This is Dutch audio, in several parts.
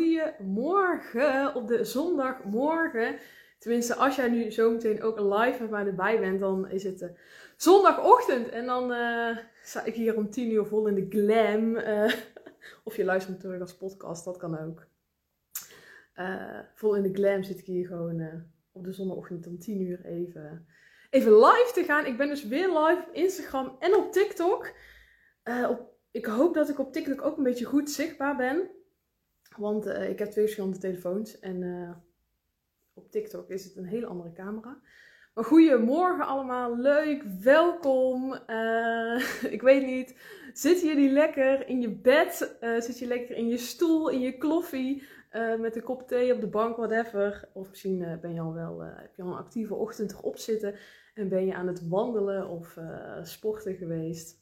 goeiemorgen op de zondagmorgen. Tenminste, als jij nu zometeen ook live met mij erbij bent, dan is het uh, zondagochtend. En dan uh, sta ik hier om tien uur vol in de glam. Uh, of je luistert terug als podcast, dat kan ook. vol in de glam zit ik hier gewoon op de zondagochtend om tien uur even, even live te gaan. Ik ben dus weer live op Instagram en op TikTok. op, ik hoop dat ik op TikTok ook een beetje goed zichtbaar ben. Want uh, ik heb twee verschillende telefoons en uh, op TikTok is het een hele andere camera. Maar goedemorgen allemaal, leuk, welkom. Uh, ik weet niet, zitten jullie lekker in je bed? zit je lekker in je stoel, in je kloffie, met een kop thee op de bank, whatever. Of misschien ben je al wel, heb je al een actieve ochtend erop zitten en ben je aan het wandelen of sporten geweest.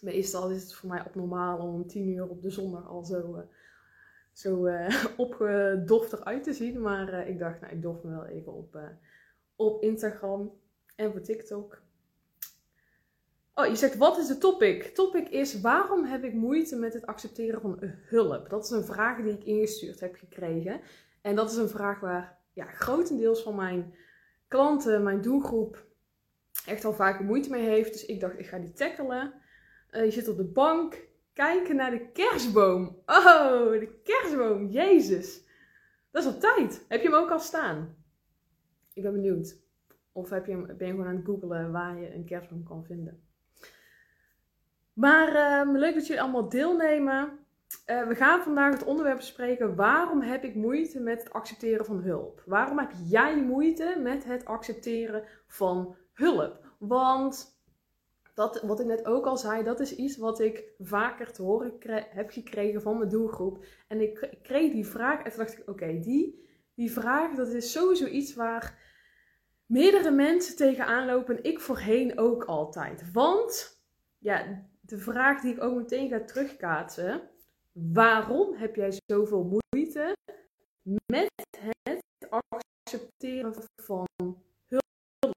Meestal is het voor mij opnormaal om tien uur op de zondag al zo zo uh, opgedoft eruit te zien. Maar uh, ik dacht, nou, ik dof me wel even op, uh, op Instagram en voor TikTok. Oh, je zegt, wat is de topic? Topic is, waarom heb ik moeite met het accepteren van hulp? Dat is een vraag die ik ingestuurd heb gekregen. En dat is een vraag waar ja, grotendeels van mijn klanten, mijn doelgroep, echt al vaak moeite mee heeft. Dus ik dacht, ik ga die tackelen. je zit op de bank, kijken naar de kerstboom. Oh, de kerstboom. Jezus. Dat is op tijd. Heb je hem ook al staan? Ik ben benieuwd. Of heb je hem, ben je gewoon aan het googelen waar je een kerstboom kan vinden. Maar uh, leuk dat jullie allemaal deelnemen. Uh, we gaan vandaag het onderwerp bespreken. Waarom heb ik moeite met het accepteren van hulp? Waarom heb jij moeite met het accepteren van hulp? Want dat, wat ik net ook al zei, dat is iets wat ik vaker te horen heb gekregen van mijn doelgroep. En ik, kreeg die vraag en toen dacht ik, oké, die, die vraag, dat is sowieso iets waar meerdere mensen tegenaan lopen. Ik voorheen ook altijd. Want, ja, de vraag die ik ook meteen ga terugkaatsen. Waarom heb jij zoveel moeite met het accepteren van hulp?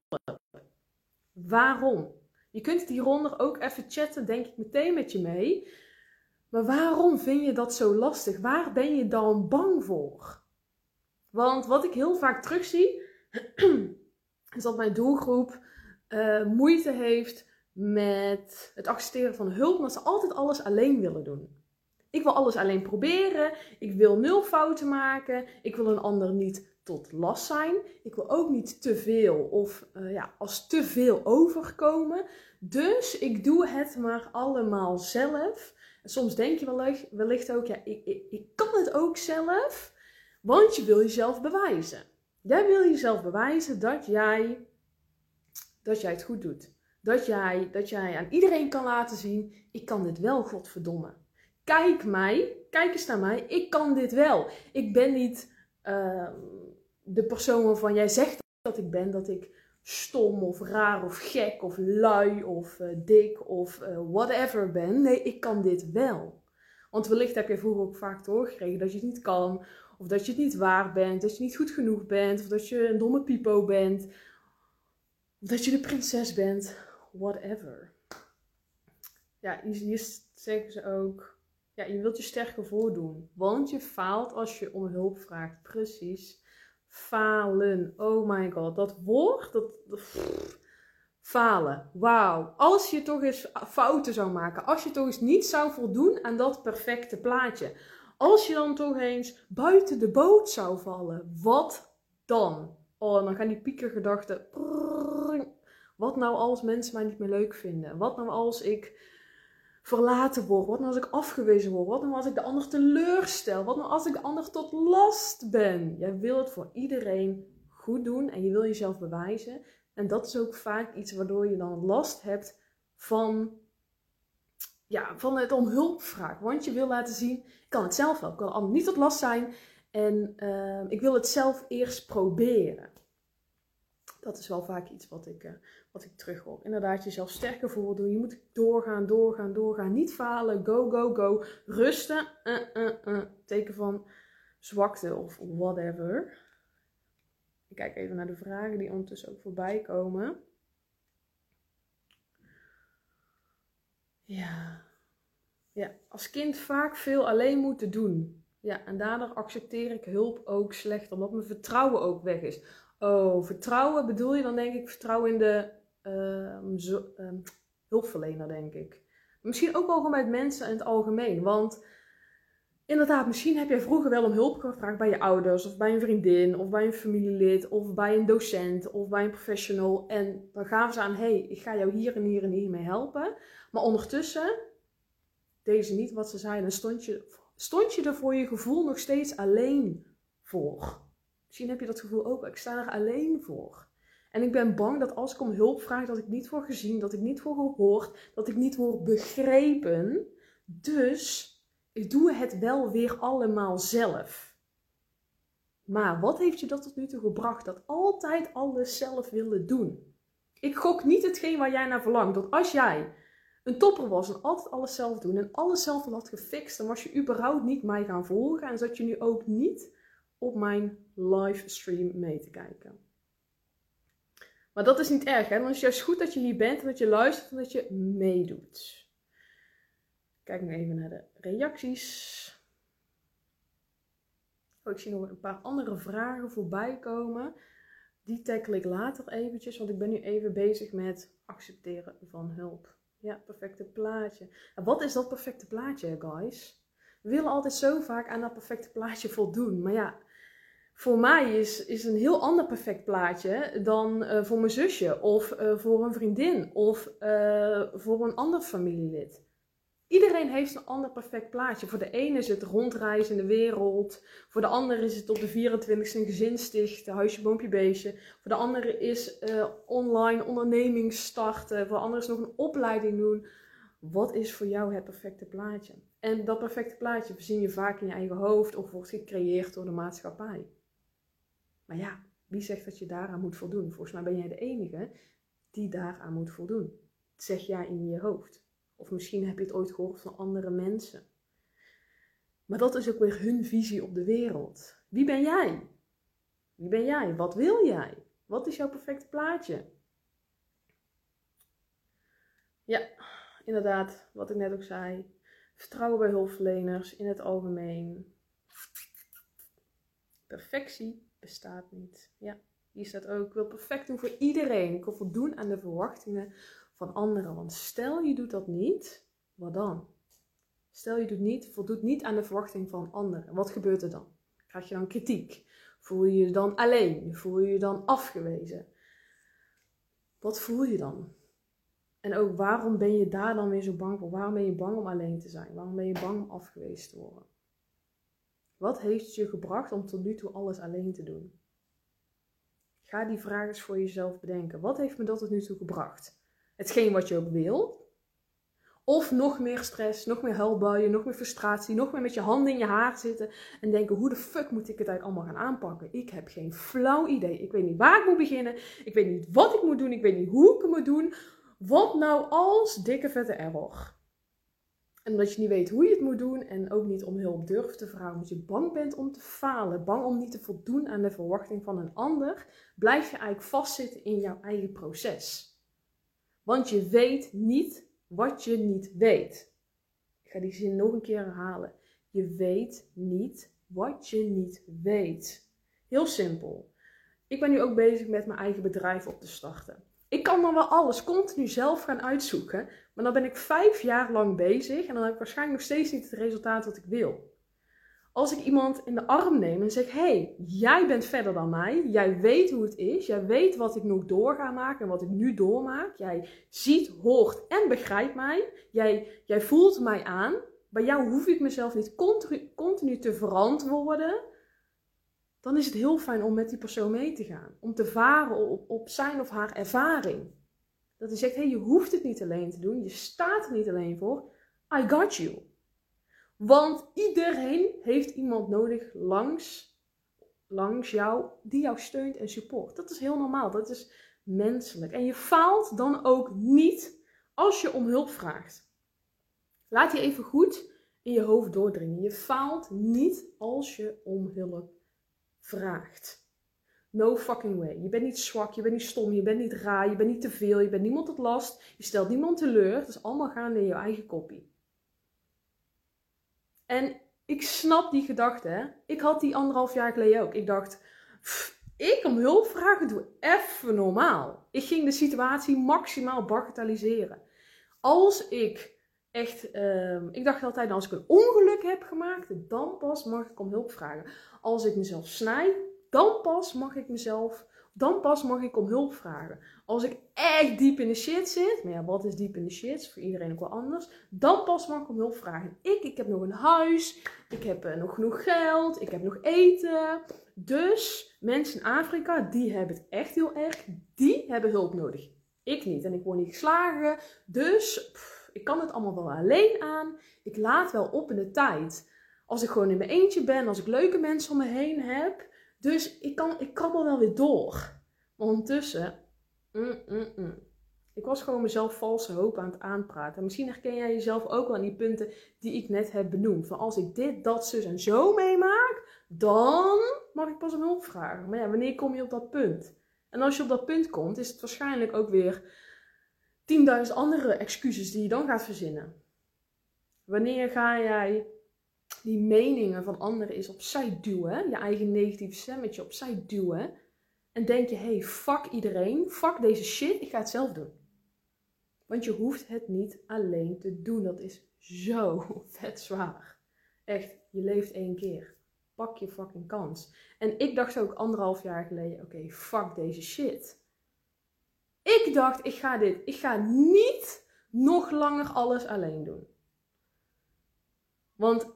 Waarom? Je kunt hieronder ook even chatten, denk ik meteen met je mee. Maar waarom vind je dat zo lastig? Waar ben je dan bang voor? Want wat ik heel vaak terugzie, is dat mijn doelgroep uh, moeite heeft met het accepteren van hulp, maar ze altijd alles alleen willen doen. Ik wil alles alleen proberen. Ik wil nul fouten maken. Ik wil een ander niet tot last zijn. Ik wil ook niet te veel of uh, ja, als te veel overkomen. Dus ik doe het maar allemaal zelf. Soms denk je wellicht, wellicht ook, ja, ik, ik, ik kan het ook zelf. Want je wil jezelf bewijzen. Jij wil jezelf bewijzen dat jij, dat jij het goed doet. Dat jij, dat jij aan iedereen kan laten zien, ik kan dit wel, godverdomme. Kijk mij, kijk eens naar mij, ik kan dit wel. Ik ben niet uh, de persoon waarvan jij zegt dat ik ben, dat ik stom of raar of gek of lui of uh, dik of uh, whatever ben. Nee, ik kan dit wel. Want wellicht heb je vroeger ook vaak doorgekregen dat je het niet kan. Of dat je het niet waar bent. Dat je niet goed genoeg bent. Of dat je een domme pipo bent. Of dat je de prinses bent. Whatever. Ja, hier zeggen ze ook. Ja, je wilt je sterker voordoen. Want je faalt als je om hulp vraagt. Precies falen. Oh my god, dat woord, dat, falen. Wauw. Als je toch eens fouten zou maken, als je toch eens niet zou voldoen aan dat perfecte plaatje, als je dan toch eens buiten de boot zou vallen, wat dan? Oh, dan gaan die piekergedachten. Wat nou als mensen mij niet meer leuk vinden? Wat nou als ik verlaten word? Wat nou als ik afgewezen word? Wat nou als ik de ander teleurstel? Wat nou als ik de ander tot last ben? Jij wil het voor iedereen goed doen en je wil jezelf bewijzen. En dat is ook vaak iets waardoor je dan last hebt van, ja, van het om hulp vragen. Want je wil laten zien, ik kan het zelf wel. Ik kan de ander niet tot last zijn. En uh, ik wil het zelf eerst proberen. Dat is wel vaak iets wat ik, uh, wat ik terug hoor. Inderdaad, jezelf sterker voordoen. Je moet doorgaan, doorgaan, doorgaan. Niet falen. Go, go, go. Rusten. Uh, uh. Teken van zwakte of whatever. Ik kijk even naar de vragen die ondertussen ook voorbij komen. Ja. Ja, als kind vaak veel alleen moeten doen. Ja, en daardoor accepteer ik hulp ook slecht, omdat mijn vertrouwen ook weg is. Oh, vertrouwen bedoel je dan denk ik vertrouwen in de ehm, ehm, hulpverlener, denk ik. Misschien ook wel gewoon bij mensen in het algemeen. Want inderdaad, misschien heb jij vroeger wel om hulp gevraagd bij je ouders, of bij een vriendin, of bij een familielid, of bij een docent, of bij een professional. En dan gaven ze aan: hé, hey, ik ga jou hier en hier en hier mee helpen. Maar ondertussen deden ze niet wat ze zeiden. En stond je, stond je er voor je gevoel nog steeds alleen voor. Misschien heb je dat gevoel ook. Ik sta er alleen voor. En ik ben bang dat als ik om hulp vraag, dat ik niet word gezien, dat ik niet word gehoord, dat ik niet word begrepen. Dus ik doe het wel weer allemaal zelf. Maar wat heeft je dat tot nu toe gebracht? Dat altijd alles zelf willen doen. Ik gok niet hetgeen waar jij naar verlangt. Dat als jij een topper was en altijd alles zelf doen en alles zelf had gefixt, dan was je überhaupt niet mij gaan volgen en zat je nu ook niet op mijn livestream mee te kijken. Maar dat is niet erg, hè? Dan is het juist goed dat je hier bent en dat je luistert en dat je meedoet. Kijk nu even naar de reacties. Oh, ik zie nog een paar andere vragen voorbij komen. Die tackle ik later eventjes, want ik ben nu even bezig met accepteren van hulp. Ja, perfecte plaatje. En wat is dat perfecte plaatje, guys? We willen altijd zo vaak aan dat perfecte plaatje voldoen. Maar ja, voor mij is, is een heel ander perfect plaatje dan uh, voor mijn zusje of uh, voor een vriendin of uh, voor een ander familielid. Iedereen heeft een ander perfect plaatje. Voor de ene is het rondreizen in de wereld. Voor de andere is het op de 24e een gezin huisje, boompje, beestje. Voor de andere is online onderneming starten. Voor de andere is nog een opleiding doen. Wat is voor jou het perfecte plaatje? En dat perfecte plaatje verzin je vaak in je eigen hoofd of wordt gecreëerd door de maatschappij. Maar ja, wie zegt dat je daaraan moet voldoen? Volgens mij ben jij de enige die daaraan moet voldoen. Dat zeg jij in je hoofd. Of misschien heb je het ooit gehoord van andere mensen. Maar dat is ook weer hun visie op de wereld. Wie ben jij? Wie ben jij? Wat wil jij? Wat is jouw perfecte plaatje? Ja, inderdaad, wat ik net ook zei. Vertrouwen bij hulpverleners in het algemeen. Perfectie bestaat niet. Ja, hier staat ook, ik wil perfect doen voor iedereen. Ik wil voldoen aan de verwachtingen van anderen. Want stel je doet dat niet, wat dan? Stel je doet niet, voldoet niet aan de verwachting van anderen. Wat gebeurt er dan? Krijg je dan kritiek? Voel je je dan alleen? Voel je je dan afgewezen? Wat voel je dan? En ook waarom ben je daar dan weer zo bang voor? Waarom ben je bang om alleen te zijn? Waarom ben je bang om afgewezen te worden? Wat heeft je gebracht om tot nu toe alles alleen te doen? Ga die vraag eens voor jezelf bedenken. Wat heeft me dat tot nu toe gebracht? Hetgeen wat je ook wil? Of nog meer stress, nog meer huilbuien, nog meer frustratie, nog meer met je handen in je haar zitten en denken: hoe de fuck moet ik het eigenlijk allemaal gaan aanpakken? Ik heb geen flauw idee. Ik weet niet waar ik moet beginnen. Ik weet niet wat ik moet doen. Ik weet niet hoe ik het moet doen. Wat nou als dikke vette error? En omdat je niet weet hoe je het moet doen en ook niet om hulp durft te vragen, omdat je bang bent om te falen, bang om niet te voldoen aan de verwachting van een ander, blijf je eigenlijk vastzitten in jouw eigen proces. Want je weet niet wat je niet weet. Ik ga die zin nog een keer herhalen. Je weet niet wat je niet weet. Heel simpel. Ik ben nu ook bezig met mijn eigen bedrijf op te starten. Ik kan dan wel alles continu zelf gaan uitzoeken, maar dan ben ik vijf jaar lang bezig en dan heb ik waarschijnlijk nog steeds niet het resultaat wat ik wil. Als ik iemand in de arm neem en zeg: hey, jij bent verder dan mij, jij weet hoe het is, jij weet wat ik nog door ga maken en wat ik nu doormaak, jij ziet, hoort en begrijpt mij, jij, jij voelt mij aan. Bij jou hoef ik mezelf niet continu, continu te verantwoorden dan is het heel fijn om met die persoon mee te gaan. Om te varen op, op zijn of haar ervaring. Dat hij zegt, hey, je hoeft het niet alleen te doen. Je staat er niet alleen voor. I got you. Want iedereen heeft iemand nodig langs, langs jou die jou steunt en support. Dat is heel normaal. Dat is menselijk. En je faalt dan ook niet als je om hulp vraagt. Laat je even goed in je hoofd doordringen. Je faalt niet als je om hulp vraagt. No fucking way. Je bent niet zwak, je bent niet stom, je bent niet raar, je bent niet te veel, je bent niemand tot last, je stelt niemand teleur. Het is allemaal gaande in je eigen kopie. En Ik snap die gedachte. Ik had die anderhalf jaar geleden ook. Ik dacht, ik om hulp vragen doe even normaal. Ik ging de situatie maximaal bagatelliseren. Als ik echt, ehm, ik dacht altijd, als ik een ongeluk heb gemaakt, dan pas mag ik om hulp vragen. Als ik mezelf snijd, dan pas mag ik mezelf, dan pas mag ik om hulp vragen. Als ik echt diep in de shit zit, maar ja, wat is diep in de shit? Voor iedereen ook wel anders. Dan pas mag ik om hulp vragen. Ik, ik heb nog een huis, ik heb uh, nog genoeg geld, ik heb nog eten. Dus mensen in Afrika, die hebben het echt heel erg. Die hebben hulp nodig. Ik niet. En ik word niet geslagen. Dus ik kan het allemaal wel alleen aan. Ik laat wel op in de tijd. Als ik gewoon in mijn eentje ben, als ik leuke mensen om me heen heb. Dus ik, kan, ik krabbel wel weer door. Maar ondertussen, mm, mm, mm. ik was gewoon mezelf valse hoop aan het aanpraten. misschien herken jij jezelf ook wel aan die punten die ik net heb benoemd. Van als ik dit, dat, zus en zo meemaak, dan mag ik pas om hulp vragen. Maar ja, wanneer kom je op dat punt? En als je op dat punt komt, is het waarschijnlijk ook weer 10.000 andere excuses die je dan gaat verzinnen. Wanneer ga jij die meningen van anderen eens opzij duwen, je eigen negatieve stemmetje opzij duwen, en denk je, hey, fuck iedereen, fuck deze shit, ik ga het zelf doen. Want je hoeft het niet alleen te doen, dat is zo vet zwaar. Echt, je leeft één keer. Pak je fucking kans. En ik dacht ook anderhalf jaar geleden, oké, fuck deze shit. Ik dacht, ik ga dit, ik ga niet nog langer alles alleen doen. Want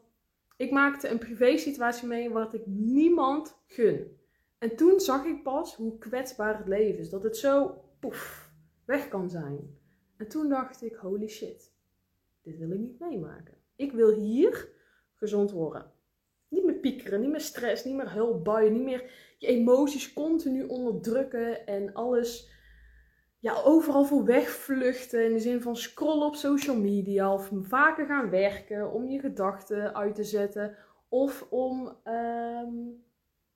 ik maakte een privé situatie mee wat ik niemand gun. En toen zag ik pas hoe kwetsbaar het leven is. Dat het zo poef, weg kan zijn. En toen dacht ik, holy shit, dit wil ik niet meemaken. Ik wil hier gezond worden. Niet meer piekeren, niet meer stress, niet meer hulpbuien, niet meer je emoties continu onderdrukken en alles ja, overal voor wegvluchten. In de zin van scrollen op social media of vaker gaan werken om je gedachten uit te zetten. Of om ehm,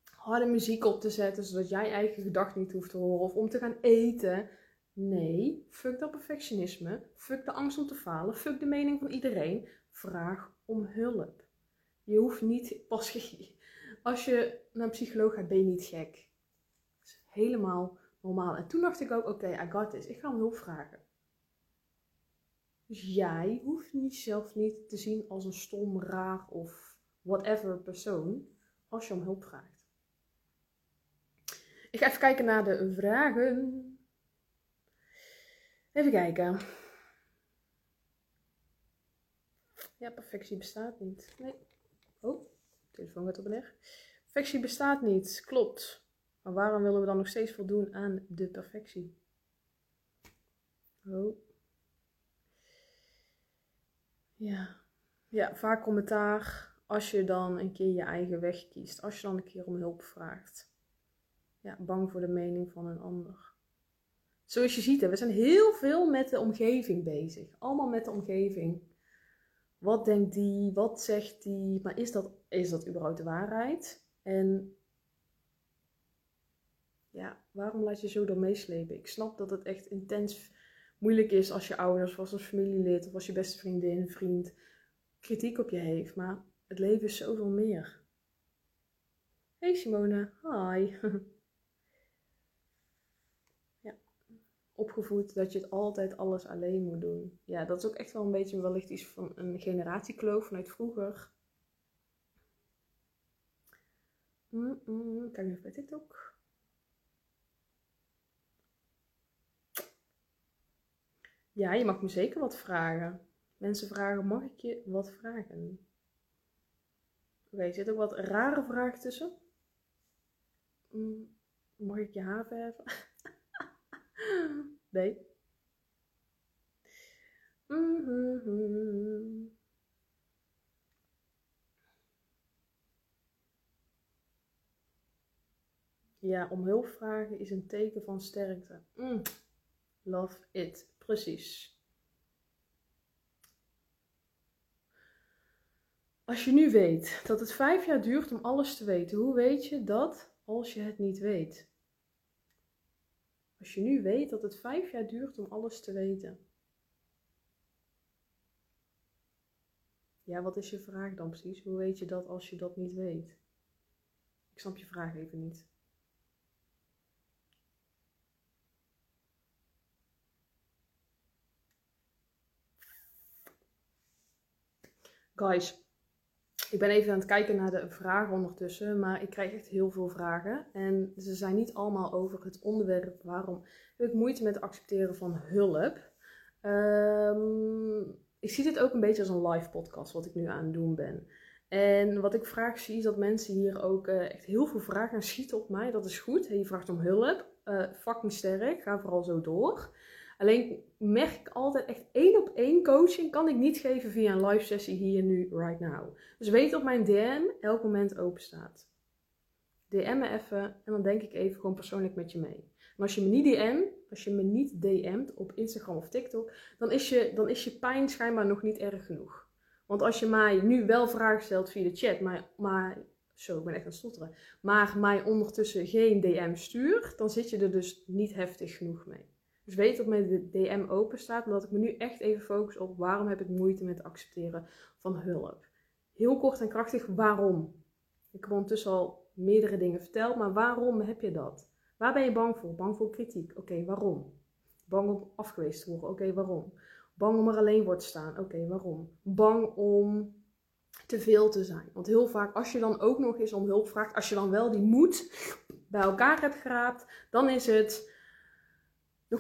harde muziek op te zetten zodat jij eigen gedachten niet hoeft te horen. Of om te gaan eten. Nee, fuck dat perfectionisme. Fuck de angst om te falen. Fuck de mening van iedereen. Vraag om hulp. Je hoeft niet pas. Als je naar een psycholoog gaat, ben je niet gek. Dat is helemaal normaal. En toen dacht ik ook, oké, I got this. Ik ga om hulp vragen. Dus jij hoeft niet zelf niet te zien als een stom, raar of whatever persoon als je om hulp vraagt. Ik ga even kijken naar de vragen. Even kijken. Ja, perfectie bestaat niet. Nee. Oh, telefoon gaat op en neer. Perfectie bestaat niet. Klopt. Maar waarom willen we dan nog steeds voldoen aan de perfectie? Oh. Ja. Ja, vaak commentaar als je dan een keer je eigen weg kiest. Als je dan een keer om hulp vraagt. Ja, bang voor de mening van een ander. Zoals je ziet, we zijn heel veel met de omgeving bezig. Allemaal met de omgeving. Wat denkt die? Wat zegt die? Maar is dat, is dat überhaupt de waarheid? En ja, waarom laat je zo door meeslepen? Ik snap dat het echt intens moeilijk is als je ouders of als familielid of als je beste vriendin, vriend kritiek op je heeft. Maar het leven is zoveel meer. Hey Simone, hi. ja, opgevoed dat je het altijd alles alleen moet doen. Ja, dat is ook echt wel een beetje wellicht iets van een generatiekloof vanuit vroeger. Mm -mm, kijk even bij TikTok. Ja, je mag me zeker wat vragen. Mensen vragen, mag ik je wat vragen? Oké, er zit ook wat rare vragen tussen. Mm, mag ik je haar verven? nee. Ja, om hulp vragen is een teken van sterkte. Mm. Love it. Precies. Als je nu weet dat het vijf jaar duurt om alles te weten, hoe weet je dat als je het niet weet? Als je nu weet dat het vijf jaar duurt om alles te weten. Ja, wat is je vraag dan precies? Hoe weet je dat als je dat niet weet? Ik snap je vraag even niet. Guys, ik ben even aan het kijken naar de vragen ondertussen, maar ik krijg echt heel veel vragen. En ze zijn niet allemaal over het onderwerp waarom heb ik moeite met het accepteren van hulp. Um, ik zie dit ook een beetje als een live podcast, wat ik nu aan het doen ben. En wat ik vaak zie is dat mensen hier ook uh, echt heel veel vragen schieten op mij. Dat is goed. Je vraagt om hulp. Uh, fucking sterk. Ga vooral zo door. Alleen merk ik altijd echt één op één coaching kan ik niet geven via een live sessie hier nu, right now. Dus weet dat mijn DM elk moment open staat. DM me even en dan denk ik even gewoon persoonlijk met je mee. En als je me niet DM, als je me niet DM't op Instagram of TikTok, dan is, je, dan is je pijn schijnbaar nog niet erg genoeg. Want als je mij nu wel vragen stelt via de chat, maar, maar zo, ik ben echt aan het stotteren, maar mij ondertussen geen DM stuurt, dan zit je er dus niet heftig genoeg mee. Dus weet dat mijn DM open staat, omdat ik me nu echt even focus op waarom heb ik moeite met accepteren van hulp. Heel kort en krachtig, waarom? Ik heb ondertussen al meerdere dingen verteld, maar waarom heb je dat? Waar ben je bang voor? Bang voor kritiek. Oké, waarom? Bang om afgewezen te worden. Oké, waarom? Bang om er alleen wordt te staan. Oké, waarom? Bang om te veel te zijn. Want heel vaak, als je dan ook nog eens om hulp vraagt, als je dan wel die moed bij elkaar hebt geraapt, dan is het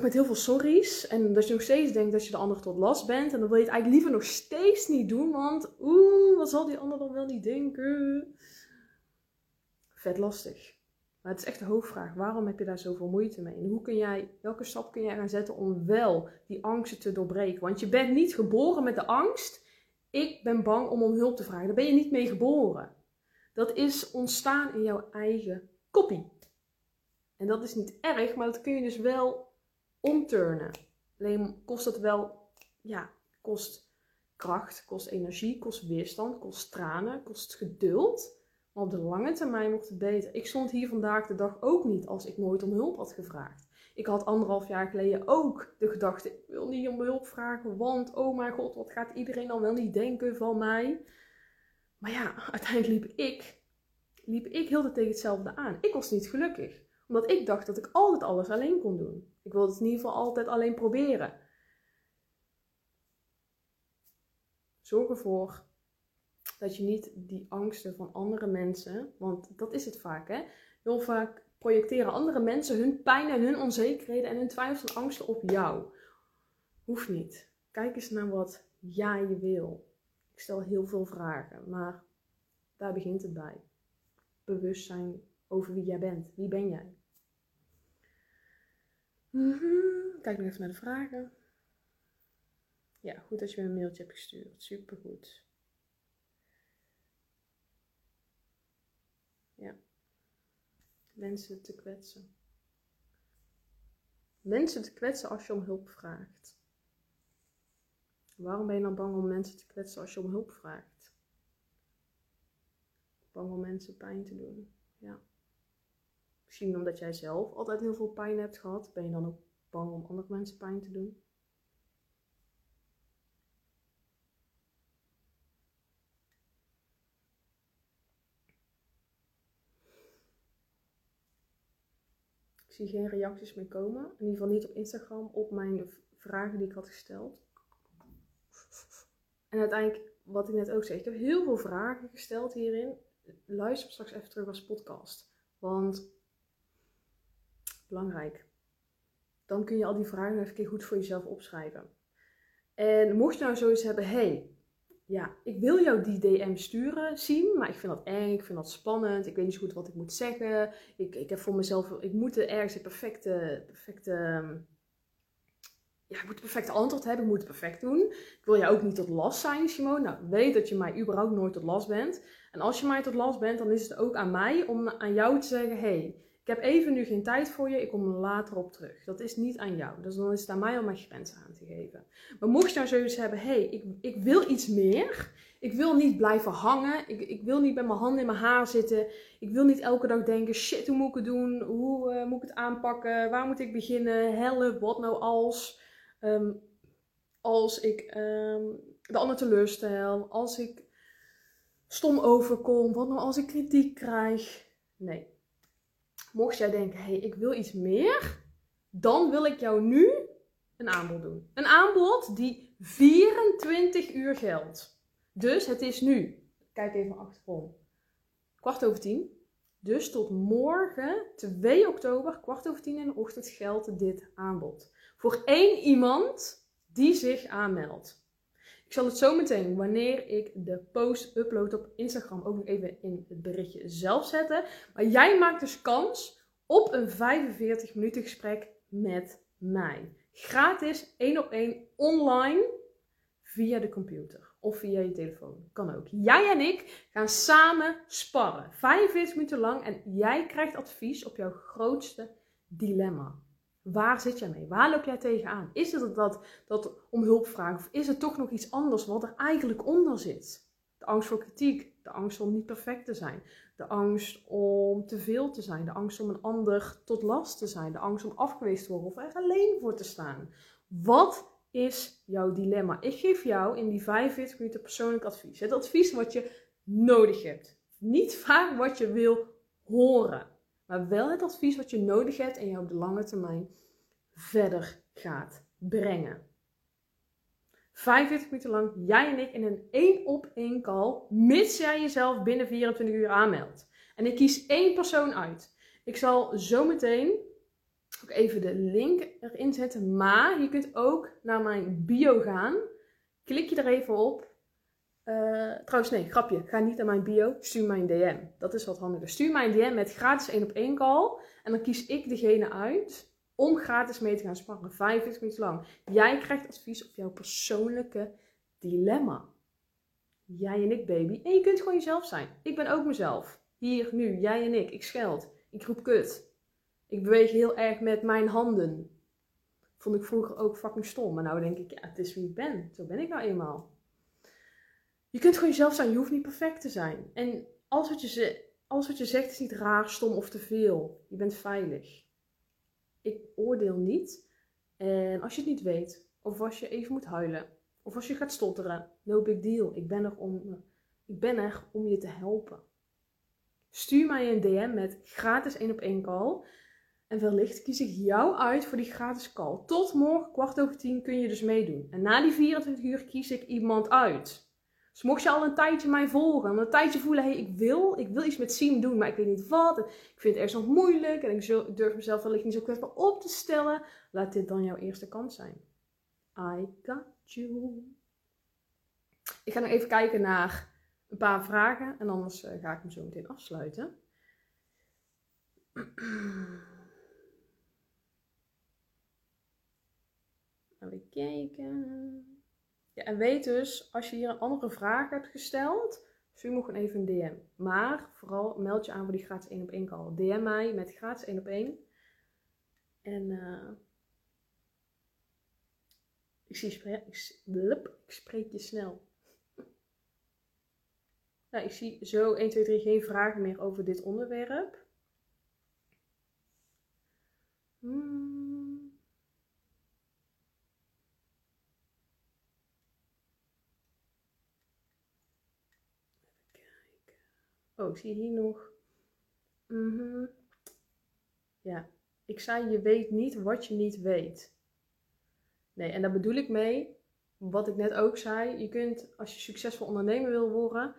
met heel veel sorry's. En dat je nog steeds denkt dat je de ander tot last bent. En dan wil je het eigenlijk liever nog steeds niet doen, want oeh, wat zal die ander dan wel niet denken? Vet lastig. Maar het is echt de hoofdvraag. Waarom heb je daar zoveel moeite mee? En hoe kun jij, welke stap kun jij gaan zetten om wel die angsten te doorbreken? Want je bent niet geboren met de angst. Ik ben bang om om hulp te vragen. Daar ben je niet mee geboren. Dat is ontstaan in jouw eigen koppie. En dat is niet erg, maar dat kun je dus wel omturnen. Alleen kost het wel, ja, kost kracht, kost energie, kost weerstand, kost tranen, kost geduld. Maar op de lange termijn wordt het beter. Ik stond hier vandaag de dag ook niet als ik nooit om hulp had gevraagd. Ik had anderhalf jaar geleden ook de gedachte: ik wil niet om hulp vragen, want oh mijn god, wat gaat iedereen dan wel niet denken van mij? Maar ja, uiteindelijk liep ik, liep ik heel de tegen hetzelfde aan. Ik was niet gelukkig, omdat ik dacht dat ik altijd alles alleen kon doen. Ik wilde het in ieder geval altijd alleen proberen. Zorg ervoor dat je niet die angsten van andere mensen, want dat is het vaak hè. Heel vaak projecteren andere mensen hun pijn en hun onzekerheden en hun twijfels en angsten op jou. Hoeft niet. Kijk eens naar wat jij wil. Ik stel heel veel vragen, maar daar begint het bij. Bewustzijn over wie jij bent. Wie ben jij? Mhm. Kijk nog even naar de vragen. Ja, goed dat je me een mailtje hebt gestuurd. Supergoed. Ja. Mensen te kwetsen. Mensen te kwetsen als je om hulp vraagt. Waarom ben je dan bang om mensen te kwetsen als je om hulp vraagt? Bang om mensen pijn te doen. Ja. Misschien omdat jij zelf altijd heel veel pijn hebt gehad, ben je dan ook bang om andere mensen pijn te doen? Ik zie geen reacties meer komen. In ieder geval niet op Instagram op mijn vragen die ik had gesteld. En uiteindelijk, wat ik net ook zei, ik heb heel veel vragen gesteld hierin. Luister straks even terug als podcast. Want belangrijk. Dan kun je al die vragen even goed voor jezelf opschrijven. En mocht je nou zoiets hebben, hey, ja, ik wil jou die DM sturen, zien, maar ik vind dat eng, ik vind dat spannend, ik weet niet zo goed wat ik moet zeggen. Ik, ik heb voor mezelf, ik moet er ergens een perfecte, perfecte, ja, ik moet het perfecte antwoord hebben, ik moet het perfect doen. Ik wil jou ook niet tot last zijn, Simone. Nou, weet dat je mij überhaupt nooit tot last bent. En als je mij tot last bent, dan is het ook aan mij om aan jou te zeggen, hey, ik heb even nu geen tijd voor je, ik kom er later op terug. Dat is niet aan jou. Dus dan is het aan mij om mijn grenzen aan te geven. Maar mocht je nou zoiets hebben, hé, hey, ik, ik wil iets meer. Ik wil niet blijven hangen. Ik, ik wil niet met mijn handen in mijn haar zitten. Ik wil niet elke dag denken, shit, hoe moet ik het doen? Hoe uh, moet ik het aanpakken? Waar moet ik beginnen? Help, wat nou als? Um, als ik um, de ander teleurstel. Als ik stom overkom. Wat nou als ik kritiek krijg? Nee. Mocht jij denken, hé, hey, ik wil iets meer, dan wil ik jou nu een aanbod doen. Een aanbod die 24 uur geldt. Dus het is nu, kijk even achterom, kwart over tien. Dus tot morgen, 2 oktober, kwart over tien in de ochtend, geldt dit aanbod. Voor één iemand die zich aanmeldt. Zal het zo meteen, wanneer ik de post upload op Instagram, ook nog even in het berichtje zelf zetten. Maar jij maakt dus kans op een 45 minuten gesprek met mij. Gratis, één op één, online, via de computer of via je telefoon. Kan ook. Jij en ik gaan samen sparren. 45 minuten lang en jij krijgt advies op jouw grootste dilemma. Waar zit jij mee? Waar loop jij tegenaan? Is het dat, dat om hulp vragen of is het toch nog iets anders wat er eigenlijk onder zit? De angst voor kritiek, de angst om niet perfect te zijn, de angst om te veel te zijn, de angst om een ander tot last te zijn, de angst om afgewezen te worden of er alleen voor te staan. Wat is jouw dilemma? Ik geef jou in die 45 minuten persoonlijk advies. Het advies wat je nodig hebt. Niet vaak wat je wil horen, maar wel het advies wat je nodig hebt en jou op de lange termijn verder gaat brengen. 45 minuten lang, jij en ik in een één op één call, mits jij jezelf binnen 24 uur aanmeldt. En ik kies één persoon uit. Ik zal zo meteen ook even de link erin zetten, maar je kunt ook naar mijn bio gaan. Klik je er even op. Uh, trouwens, nee, grapje. Ga niet naar mijn bio. Stuur mij een DM. Dat is wat handiger. Stuur mij een DM met gratis 1 op 1 call. En dan kies ik degene uit om gratis mee te gaan sparren. 45 minuten lang. Jij krijgt advies op jouw persoonlijke dilemma. Jij en ik, baby. En je kunt gewoon jezelf zijn. Ik ben ook mezelf. Hier, nu, jij en ik. Ik scheld. Ik roep kut. Ik beweeg heel erg met mijn handen. Vond ik vroeger ook fucking stom. Maar nou denk ik, ja, het is wie ik ben. Zo ben ik nou eenmaal. Je kunt gewoon jezelf zijn. Je hoeft niet perfect te zijn. En alles wat je, alles wat je zegt is niet raar, stom of te veel. Je bent veilig ik oordeel niet. En als je het niet weet, of als je even moet huilen, of als je gaat stotteren, no big deal. Ik ben er om, ik ben er om je te helpen. Stuur mij een DM met gratis 1 op 1 call. En wellicht kies ik jou uit voor die gratis call. Tot morgen kwart over tien kun je dus meedoen. En na die 24 uur kies ik iemand uit. Dus mocht je al een tijdje mij volgen, en een tijdje voelen, hé, hey, ik wil, ik wil iets met Siem doen, maar ik weet niet wat. Ik vind het ergens nog moeilijk en ik durf mezelf wellicht niet zo kwetsbaar op te stellen. Laat dit dan jouw eerste kans zijn. I got you. Ik ga nog even kijken naar een paar vragen en anders eh, ga ik hem zo meteen afsluiten. Even kijken. Ja, en weet dus, als je hier een andere vraag hebt gesteld, stuur me gewoon even een DM. Maar vooral meld je aan voor die gratis 1 op 1 call. DM mij met gratis 1 op 1. En uh, ik, zie, ik, spreek je snel. Nou, ik zie zo 1, 2, 3 geen vragen meer over dit onderwerp. Hmm. Oh, ik zie hier nog. Mm Ja, ik zei je weet niet wat je niet weet. Nee, en daar bedoel ik mee, wat ik net ook zei. Je kunt, als je succesvol ondernemer wil worden,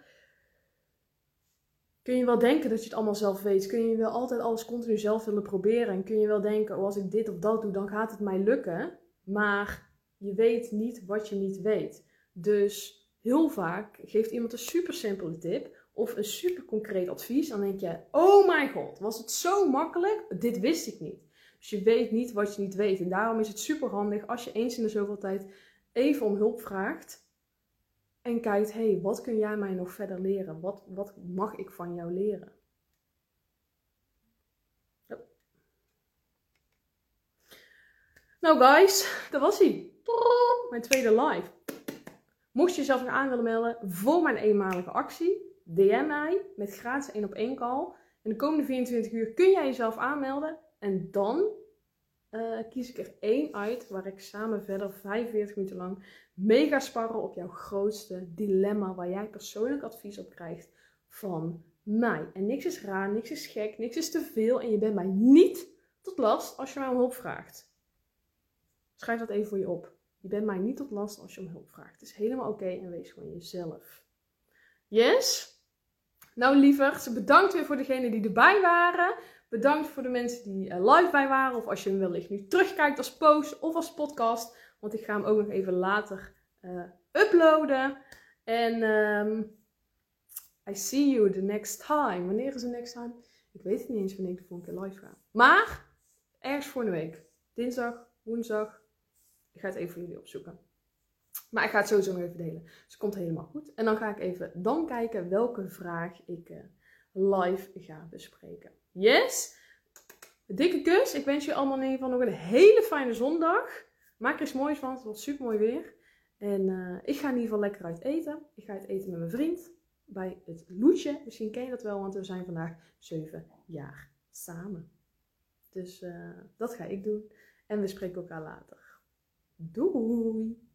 kun je wel denken dat je het allemaal zelf weet. Kun je wel altijd alles continu zelf willen proberen. En kun je wel denken, oh, als ik dit of dat doe, dan gaat het mij lukken. Maar je weet niet wat je niet weet. Dus heel vaak geeft iemand een super simpele tip of een super concreet advies, dan denk je: Oh mijn god, was het zo makkelijk? Dit wist ik niet. Dus je weet niet wat je niet weet. En daarom is het super handig als je eens in de zoveel tijd even om hulp vraagt. En kijkt: hey, wat kun jij mij nog verder leren? Wat, wat mag ik van jou leren? Nou, guys, dat was hij. Mijn tweede live. Mocht je jezelf nog aan willen melden voor mijn eenmalige actie, DM mij met gratis 1 op 1 call. In de komende 24 uur kun jij jezelf aanmelden. En dan eh, kies ik er één uit waar ik samen verder 45 minuten lang mee ga sparren op jouw grootste dilemma waar jij persoonlijk advies op krijgt van mij. En niks is raar, niks is gek, niks is te veel en je bent mij niet tot last als je mij om hulp vraagt. Schrijf dat even voor je op. Je bent mij niet tot last als je om hulp vraagt. Het is helemaal oké en wees gewoon jezelf. Yes? Nou lieverd, bedankt weer voor degenen die erbij waren. Bedankt voor de mensen die uh, live bij waren. Of als je hem wellicht nu terugkijkt als post of als podcast. Want ik ga hem ook nog even later uh, uploaden. En um, I see you the next time. Wanneer is de next time? Ik weet het niet eens wanneer ik de volgende keer live ga. Maar ergens voor een week. Dinsdag, woensdag. Ik ga het even voor jullie opzoeken. Maar ik ga het sowieso nog even delen. Dus het komt helemaal goed. En dan ga ik even dan kijken welke vraag ik uh, live ga bespreken. Yes? Dikke kus. Ik wens je allemaal in ieder geval nog een hele fijne zondag. Maak er iets moois van. Het wordt super mooi weer. En uh, ik ga in ieder geval lekker uit eten. Ik ga het eten met mijn vriend. Bij het Loetje. Misschien ken je dat wel, want we zijn vandaag 7 jaar samen. Dus uh, dat ga ik doen. En we spreken elkaar later. Doei!